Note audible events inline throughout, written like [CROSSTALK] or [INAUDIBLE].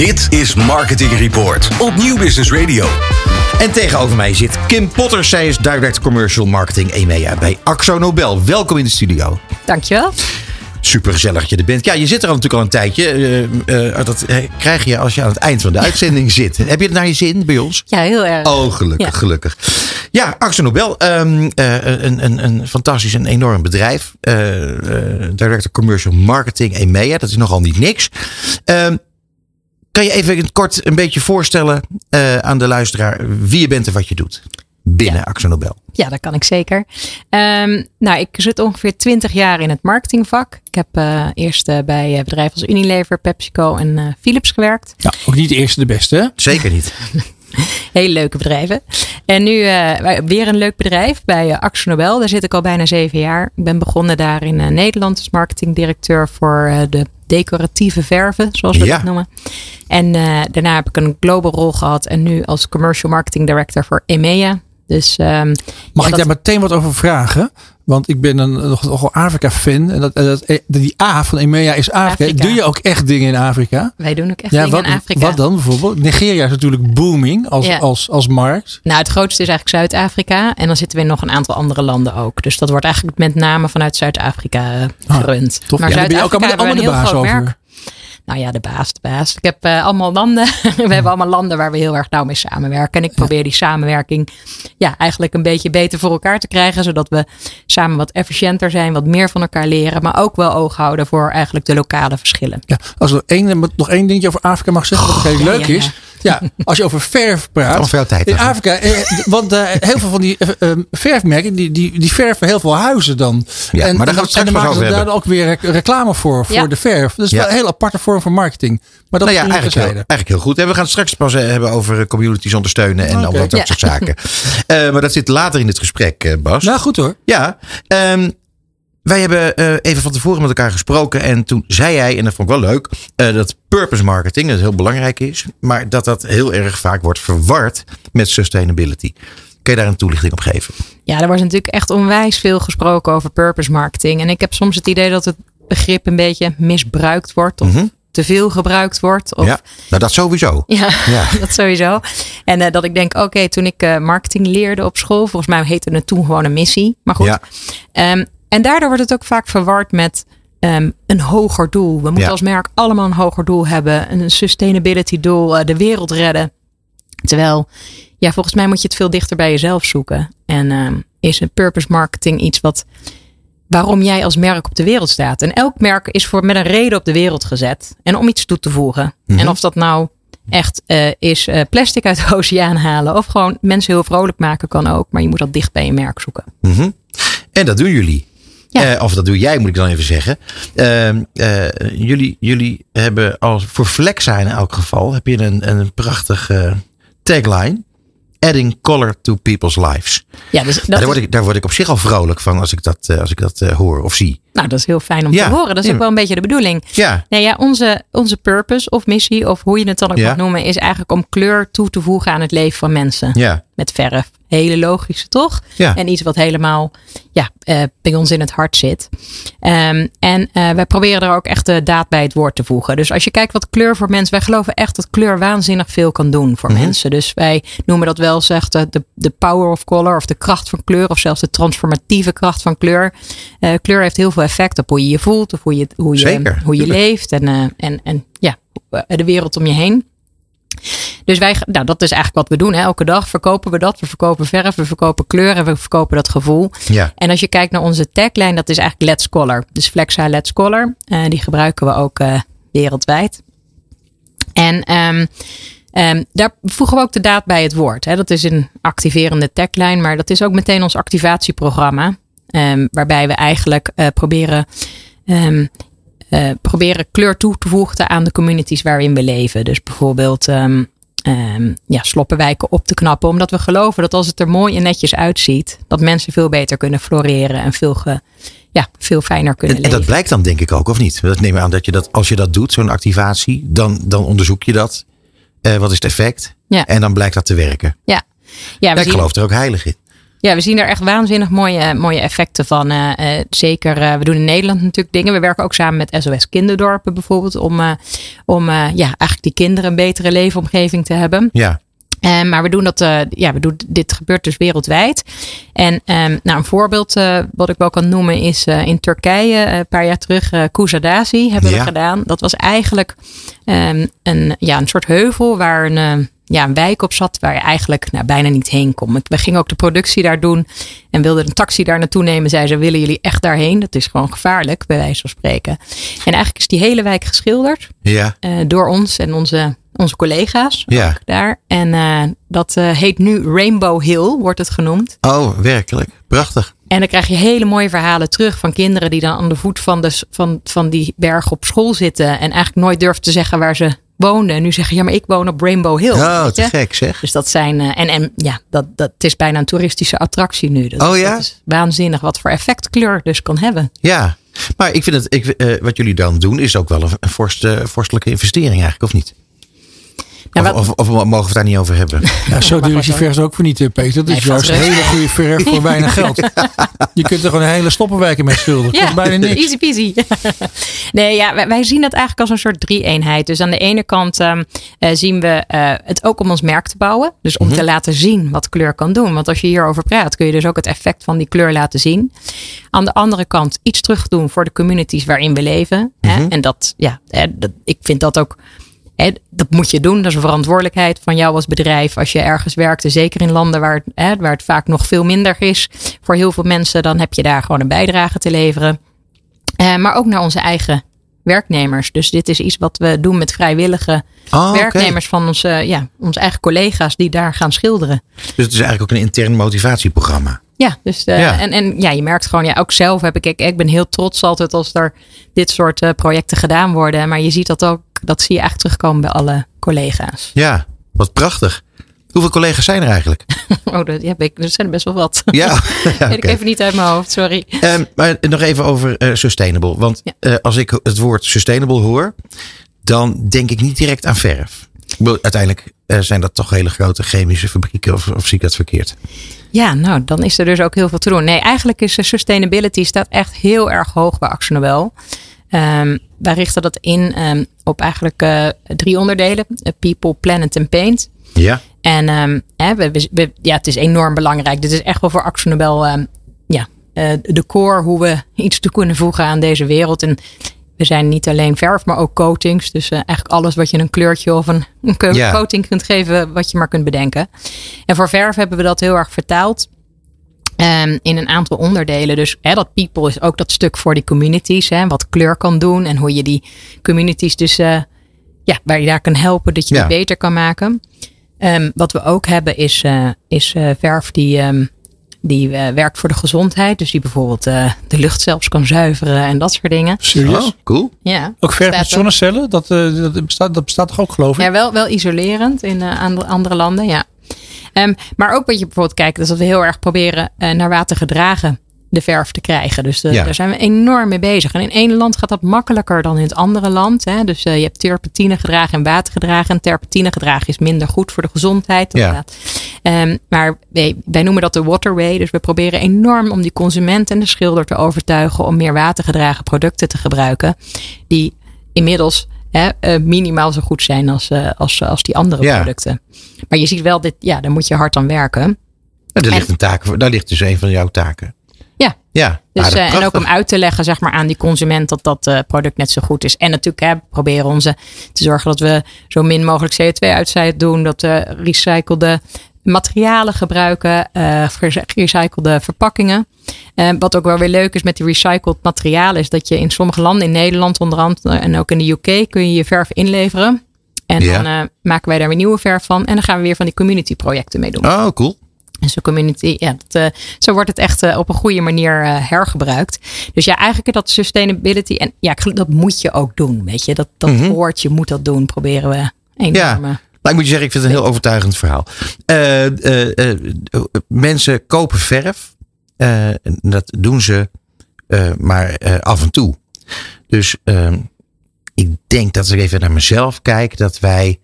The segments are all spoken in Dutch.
Dit is Marketing Report op Nieuw Business Radio. En tegenover mij zit Kim Potter. Zij is Direct Commercial Marketing EMEA bij Axo Nobel. Welkom in de studio. Dankjewel. Super gezellig dat je er bent. Ja, je zit er al natuurlijk al een tijdje. Uh, uh, dat krijg je als je aan het eind van de uitzending [LAUGHS] zit. Heb je het naar je zin bij ons? Ja, heel erg. Oh, gelukkig, ja. gelukkig. Ja, Axo Nobel. Um, een, een, een fantastisch en enorm bedrijf. Director Commercial Marketing EMEA. Dat is nogal niet niks. Um, kan je even kort een beetje voorstellen uh, aan de luisteraar wie je bent en wat je doet binnen ja. Axo Nobel? Ja, dat kan ik zeker. Um, nou, ik zit ongeveer 20 jaar in het marketingvak. Ik heb uh, eerst uh, bij bedrijven als Unilever, PepsiCo en Philips gewerkt. Ja, ook niet de eerste de beste, hè? Zeker niet. [LAUGHS] Hele leuke bedrijven. En nu weer een leuk bedrijf bij Axo Nobel. Daar zit ik al bijna zeven jaar. Ik ben begonnen daar in Nederland als marketingdirecteur voor de decoratieve verven, zoals we ja. dat noemen. En uh, daarna heb ik een global rol gehad en nu als commercial marketing director voor EMEA. Dus, um, Mag ja, ik daar meteen wat over vragen? Want ik ben een nogal Afrika-fan. En dat, dat, die A van EMEA is Afrika. Afrika. Doe je ook echt dingen in Afrika? Wij doen ook echt ja, dingen wat, in Afrika. Wat dan bijvoorbeeld? Nigeria is natuurlijk booming als, ja. als, als markt. Nou, het grootste is eigenlijk Zuid-Afrika. En dan zitten we in nog een aantal andere landen ook. Dus dat wordt eigenlijk met name vanuit Zuid-Afrika gerund. Ah, tof. Maar ja, Zuid-Afrika hebben allemaal een heel de baas groot over. merk. Nou ja, de baas, de baas. Ik heb uh, allemaal landen. [LAUGHS] we hebben allemaal landen waar we heel erg nauw mee samenwerken. En ik probeer die samenwerking ja, eigenlijk een beetje beter voor elkaar te krijgen. Zodat we samen wat efficiënter zijn, wat meer van elkaar leren. Maar ook wel oog houden voor eigenlijk de lokale verschillen. Ja, als er één, nog één dingetje over Afrika mag zeggen, wat heel ja, leuk is. Ja, als je over verf praat. Al veel tijd in. Afrika, eh, want uh, heel veel van die uh, verfmerken, die, die, die verven heel veel huizen dan. Ja, en, maar daar gaan we en, dan maken ze daar ook weer rec- reclame voor, voor Ja. de verf. Dat is Ja. wel een heel aparte vorm van marketing. Maar dat Nou ja, is eigenlijk heel, eigenlijk heel goed. En we gaan het straks pas eh, hebben over communities ondersteunen en al dat Ja. soort zaken. [LAUGHS] Eh, maar dat zit later in het gesprek, eh, Bas. Nou, goed hoor. Ja, ehm, wij hebben eh, even van tevoren met elkaar gesproken. En toen zei jij, en dat vond ik wel leuk, eh, dat purpose marketing dat heel belangrijk is. Maar dat dat heel erg vaak wordt verward met sustainability. Kun je daar een toelichting op geven? Ja, er wordt natuurlijk echt onwijs veel gesproken over purpose marketing. En ik heb soms het idee dat het begrip een beetje misbruikt wordt. Of Mhm. te veel gebruikt wordt. Of, ja, nou dat sowieso. [LAUGHS] Ja, Ja. [LAUGHS] dat sowieso. En eh, dat ik denk, oké, toen ik marketing leerde op school, volgens mij heette het toen gewoon een missie. Maar goed. Ja. Ehm, en daardoor wordt het ook vaak verward met ehm, een hoger doel. We moeten Ja. als merk allemaal een hoger doel hebben. Een sustainability doel, eh, de wereld redden. Terwijl, ja, volgens mij moet je het veel dichter bij jezelf zoeken. En ehm, is een purpose marketing iets wat waarom jij als merk op de wereld staat. En elk merk is voor met een reden op de wereld gezet. En om iets toe te voegen. Mhm. En of dat nou echt eh, is eh, plastic uit de [LAUGHS] oceaan halen. Of gewoon mensen heel vrolijk maken kan ook. Maar je moet dat dicht bij je merk zoeken. Mhm. En dat doen jullie. Ja. Eh, of dat doe jij, moet ik dan even zeggen. Ehm, eh, jullie, jullie hebben als voor Flexa in elk geval heb je een, een prachtige tagline. Adding color to people's lives. Ja, dus dat, daar, word ik, daar word ik op zich al vrolijk van als ik dat, eh, als ik dat eh, hoor of zie. Nou, dat is heel fijn om Ja. te horen. Dat is ook wel een beetje de bedoeling. Ja, Nee, ja, onze, onze purpose of missie, of hoe je het dan ook Ja. mag noemen, is eigenlijk om kleur toe te voegen aan het leven van mensen. ja, Met verf. Hele logische, toch? ja. En iets wat helemaal ja, eh, bij ons in het hart zit. Ehm, en eh, wij proberen er ook echt de daad bij het woord te voegen. Dus als je kijkt wat kleur voor mensen. Wij geloven echt dat kleur waanzinnig veel kan doen voor Mhm. mensen. Dus wij noemen dat wel zegt de, de, power of color. Of de kracht van kleur. Of zelfs de transformatieve kracht van kleur. Eh, kleur heeft heel veel effect op hoe je je voelt. Of hoe je, hoe je, Zeker, hoe je tuurlijk. leeft. En, eh, en, en ja, de wereld om je heen. Dus wij, nou, dat is eigenlijk wat we doen. Hè. Elke dag verkopen we dat. We verkopen verf, we verkopen kleur en we verkopen dat gevoel. ja. En als je kijkt naar onze tagline, dat is eigenlijk Let's Color. Dus Flexa Let's Color. Eh, die gebruiken we ook eh, wereldwijd. En ehm, ehm, daar voegen we ook de daad bij het woord. Hè. Dat is een activerende tagline, maar dat is ook meteen ons activatieprogramma. Ehm, waarbij we eigenlijk eh, proberen, ehm, eh, proberen kleur toe te voegen aan de communities waarin we leven. Dus bijvoorbeeld ehm, ja, sloppenwijken op te knappen. Omdat we geloven dat als het er mooi en netjes uitziet, dat mensen veel beter kunnen floreren en veel, ge, ja, veel fijner kunnen En, en leven. dat blijkt dan denk ik ook, of niet? Dat neem ik aan dat je dat, als je dat doet, zo'n activatie, dan, dan onderzoek je dat. Eh, wat is het effect? Ja. En dan blijkt dat te werken. ja. Ja, ik zien- geloof er ook heilig in. Ja, we zien er echt waanzinnig mooie, mooie effecten van. Uh, zeker, we doen in Nederland natuurlijk dingen. We werken ook samen met SOS Kinderdorpen bijvoorbeeld. Om, om ja, eigenlijk die kinderen een betere leefomgeving te hebben. Ja. Maar we doen dat, uh, ja, we doen, dit gebeurt dus wereldwijd. En um, nou, een voorbeeld uh, wat ik wel kan noemen is in Turkije een paar jaar terug uh, Kuzadasi hebben ja. we gedaan. Dat was eigenlijk um, een, ja, een soort heuvel waar een, ja, een wijk op zat waar je eigenlijk nou, bijna niet heen kon. We gingen ook de productie daar doen en wilden een taxi daar naartoe nemen. Zij ze, willen jullie echt daarheen? Dat is gewoon gevaarlijk, bij wijze van spreken. En eigenlijk is die hele wijk geschilderd ja. door ons en onze onze collega's ja. daar. En uh, dat uh, heet nu Rainbow Hill, wordt het genoemd. Oh, werkelijk. Prachtig. En dan krijg je hele mooie verhalen terug van kinderen die dan aan de voet van, de, van, van die berg op school zitten. En eigenlijk nooit durven te zeggen waar ze woonden. En nu zeggen, ja, maar ik woon op Rainbow Hill. Oh, te gek zeg. Dus dat zijn, uh, en, en ja, dat, dat het is bijna een toeristische attractie nu. Dat, oh ja? Dat is waanzinnig wat voor effect kleur dus kan hebben. Ja, maar ik vind het, ik, uh, wat jullie dan doen is ook wel een, een vorst, uh, vorstelijke investering eigenlijk, of niet? Ja, of, of, of, mogen we het daar niet over hebben? [LAUGHS] Ja, zo duur is die verf ook voor niet, Peter. Dat is Nee, juist vast hele goede verf voor [LAUGHS] weinig geld. Je kunt er gewoon een hele stoppenwijken mee schilderen. Dat kost bijna niks. Easy peasy. [LAUGHS] nee, ja, wij, wij zien dat eigenlijk als een soort drie-eenheid. Dus aan de ene kant um, uh, zien we uh, het ook om ons merk te bouwen. Dus om Mhm. te laten zien wat kleur kan doen. Want als je hierover praat, kun je dus ook het effect van die kleur laten zien. Aan de andere kant iets terug doen voor de communities waarin we leven. Mhm. Hè? En dat, ja, dat, ik vind dat ook. Dat moet je doen. Dat is een verantwoordelijkheid van jou als bedrijf. Als je ergens werkt, zeker in landen waar het, hè, waar het vaak nog veel minder is voor heel veel mensen, dan heb je daar gewoon een bijdrage te leveren. Uh, maar ook naar onze eigen werknemers. Dus dit is iets wat we doen met vrijwillige oké. werknemers van onze, ja, onze eigen collega's die daar gaan schilderen. Dus het is eigenlijk ook een intern motivatieprogramma. Ja, dus uh, Ja. En, en ja, je merkt gewoon, ja, ook zelf heb ik, ik, ik ben heel trots altijd als er dit soort uh, projecten gedaan worden. Maar je ziet dat ook, dat zie je eigenlijk terugkomen bij alle collega's. Ja, wat prachtig. Hoeveel collega's zijn er eigenlijk? [LAUGHS] Oh, dat, ja, ik, er zijn er best wel wat. [LAUGHS] Ja, [LAUGHS] ja Weet ik oké. even niet uit mijn hoofd, sorry. Um, maar nog even over uh, sustainable. Want Ja. uh, als ik het woord sustainable hoor, dan denk ik niet direct aan verf. Ik Uiteindelijk uh, zijn dat toch hele grote chemische fabrieken, of, of zie ik dat verkeerd? Ja, nou, dan is er dus ook heel veel te doen. Nee, eigenlijk is sustainability staat echt heel erg hoog bij Axel Nobel. Um, wij richten dat in um, op eigenlijk uh, drie onderdelen: people, planet en paint. Ja. En um, hè, we, we, ja, het is enorm belangrijk. Dit is echt wel voor um, ja, uh, de core hoe we iets toe kunnen voegen aan deze wereld. En we zijn niet alleen verf, maar ook coatings. Dus uh, eigenlijk alles wat je een kleurtje of een, een coating kunt geven, wat je maar kunt bedenken. En voor verf hebben we dat heel erg vertaald. Um, in een aantal onderdelen. Dus hè, dat people is ook dat stuk voor die communities. Hè, wat kleur kan doen en hoe je die communities dus uh, ja, waar je daar kan helpen dat je Ja. die beter kan maken. Um, wat we ook hebben is, uh, is uh, verf die, um, die uh, werkt voor de gezondheid. Dus die bijvoorbeeld uh, de lucht zelfs kan zuiveren en dat soort dingen. Serieus? Oh, cool. Ja, Ook verf met zonnecellen? Dat, uh, dat, bestaat, dat bestaat toch ook, geloof ik? Ja, wel, wel isolerend in uh, andere, andere landen, ja. Um, maar ook wat je bijvoorbeeld kijkt, is dat we heel erg proberen uh, naar water gedragen de verf te krijgen. Dus de, Ja. daar zijn we enorm mee bezig. En in één land gaat dat makkelijker dan in het andere land. Hè? Dus uh, je hebt terpentine gedragen en water gedragen. En terpentine gedragen is minder goed voor de gezondheid. Ja. Um, maar wij, wij noemen dat de waterway. Dus we proberen enorm om die consument en de schilder te overtuigen om meer watergedragen producten te gebruiken. Die inmiddels hè, uh, minimaal zo goed zijn als, uh, als, als die andere Ja. producten. Maar je ziet wel, dit, ja, daar moet je hard aan werken. Nou, daar, En- ligt een taak, daar ligt dus een van jouw taken. Ja. Ja. Dus, uh, en ook om uit te leggen zeg maar, aan die consument dat dat uh, product net zo goed is. En natuurlijk hè, proberen onze te zorgen dat we zo min mogelijk CO2-uitstoot doen. Dat we recyclede materialen gebruiken, uh, gerecyclede verpakkingen. Uh, wat ook wel weer leuk is met die recycled materialen, is dat je in sommige landen, in Nederland onder andere en ook in de UK, kun je je verf inleveren. En dan uh, maken wij daar weer nieuwe verf van. En dan gaan we weer van die community projecten mee doen. Oh, cool. En zo'n community, ja, dat, uh, zo wordt het echt uh, op een goede manier uh, hergebruikt. Dus ja, eigenlijk dat sustainability. En ja, dat moet je ook doen. Weet je, dat, dat Mhm. hoort, je moet dat doen. Proberen we enorm. Ja. Maar ik moet je zeggen, ik vind het een heel overtuigend verhaal. Eh, eh, eh, mensen kopen verf. Dat doen ze maar af en toe. Dus ehm, ik denk dat als ik even naar mezelf kijk, dat wij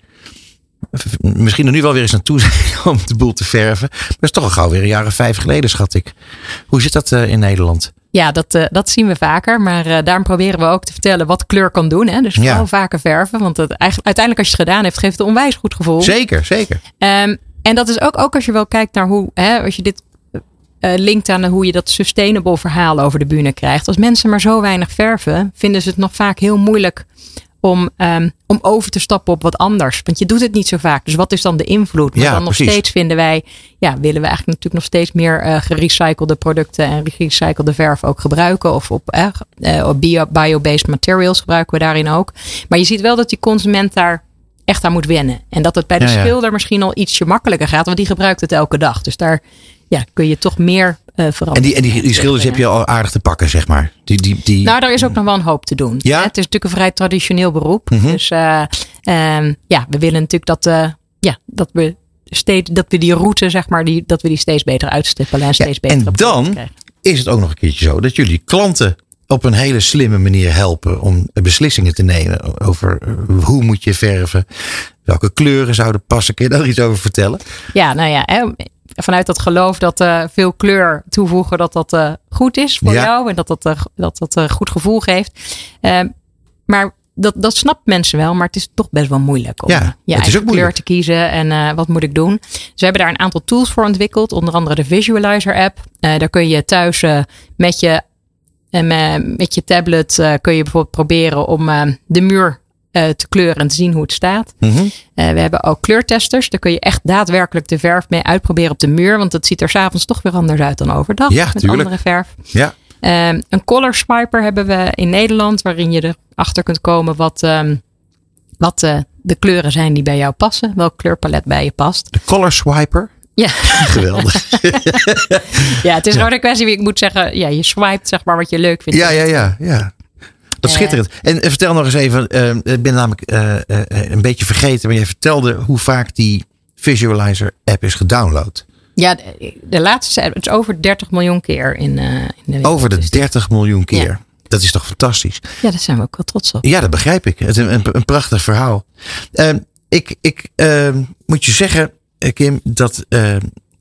misschien er nu wel weer eens naartoe [LAUGHS] zijn om de boel te verven. Maar dat is toch al gauw weer een jaar of vijf geleden, schat ik. Hoe zit dat in Nederland? Ja, dat, uh, dat zien we vaker. Maar uh, daarom proberen we ook te vertellen wat kleur kan doen. Hè? Dus vooral ja. vaker verven. Want het, eigenlijk, uiteindelijk als je het gedaan hebt, geeft het een onwijs goed gevoel. Zeker, zeker. Um, en dat is ook, ook als je wel kijkt naar hoe, hè, als je dit uh, linkt aan hoe je dat sustainable verhaal over de bühne krijgt. Als mensen maar zo weinig verven, vinden ze het nog vaak heel moeilijk om, um, om over te stappen op wat anders. Want je doet het niet zo vaak. Dus wat is dan de invloed? Maar ja, dan nog precies. steeds vinden wij, ja, willen we eigenlijk natuurlijk nog steeds meer uh, gerecyclede producten en gerecyclede verf ook gebruiken. Of op uh, bio, bio-based materials gebruiken we daarin ook. Maar je ziet wel dat die consument daar echt aan moet wennen. En dat het bij de Ja, ja. schilder misschien al ietsje makkelijker gaat, want die gebruikt het elke dag. Dus daar ja, kun je toch meer veranderen. En die, en die, die schilders heb je al aardig te pakken, zeg maar. Die, die, die... Nou, daar is ook nog wel een hoop te doen. Ja? Het is natuurlijk een vrij traditioneel beroep. Mhm. Dus uh, um, ja, we willen natuurlijk dat, uh, ja, dat we steeds dat we die route, zeg maar, die, dat we die steeds beter uitstippelen en steeds Ja, beter en dan is het ook nog een keertje zo dat jullie klanten op een hele slimme manier helpen om beslissingen te nemen over hoe moet je verven, welke kleuren zouden passen. Kun je daar iets over vertellen? Ja, nou ja, vanuit dat geloof dat uh, veel kleur toevoegen, dat dat uh, goed is voor Ja. jou en dat dat, uh, dat, dat een goed gevoel geeft. Uh, maar dat, dat snapt mensen wel, maar het is toch best wel moeilijk om Ja, je eigen kleur te kiezen en uh, wat moet ik doen. Dus we hebben daar een aantal tools voor ontwikkeld, onder andere de Visualizer app. Uh, daar kun je thuis uh, met je, met je tablet kun je bijvoorbeeld proberen om de muur uh, te kleuren en te zien hoe het staat. Mm -hmm. uh, we hebben ook kleurtesters. Daar kun je echt daadwerkelijk de verf mee uitproberen op de muur. Want het ziet er s'avonds toch weer anders uit dan overdag. Ja, met tuurlijk. andere verf. Ja. Um, een color swiper hebben we in Nederland. Waarin je erachter kunt komen wat, um, wat uh, de kleuren zijn die bij jou passen. Welk kleurpalet bij je past. De color swiper? Ja. [LAUGHS] Geweldig. [LAUGHS] ja, het is gewoon een kwestie. Ik moet zeggen, ja, je swipet zeg maar wat je leuk vindt. Ja, ja, ja. ja. Schitterend. En, en vertel nog eens even, uh, ik ben namelijk uh, uh, een beetje vergeten, maar je vertelde hoe vaak die Visualizer app is gedownload. Ja, de, de laatste, het is over 30 miljoen keer in, in de wereld. Over de Dus 30 miljoen keer. Ja. Dat is toch fantastisch? Ja, daar zijn we ook wel trots op. Ja, dat begrijp ik. Het is een, prachtig verhaal. Uh, ik ik uh, moet je zeggen, Kim, dat uh,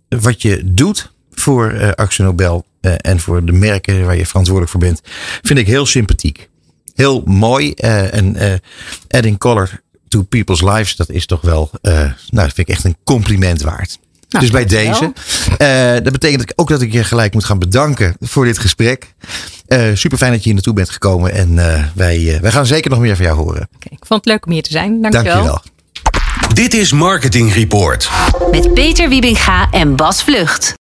wat je doet voor Actie Nobel en voor de merken waar je verantwoordelijk voor bent, vind ik heel sympathiek. Heel mooi. en adding color to people's lives, dat is toch wel, nou, dat vind ik echt een compliment waard. Nou, dus bij deze. Uh, dat betekent ook dat ik je gelijk moet gaan bedanken voor dit gesprek. Uh, super fijn dat je hier naartoe bent gekomen. En uh, wij, wij gaan zeker nog meer van jou horen. Okay, ik vond het leuk om hier te zijn. Dank, Dank je wel. Dit is Marketing Report. Met Peter Wiebinga en Bas Vlucht.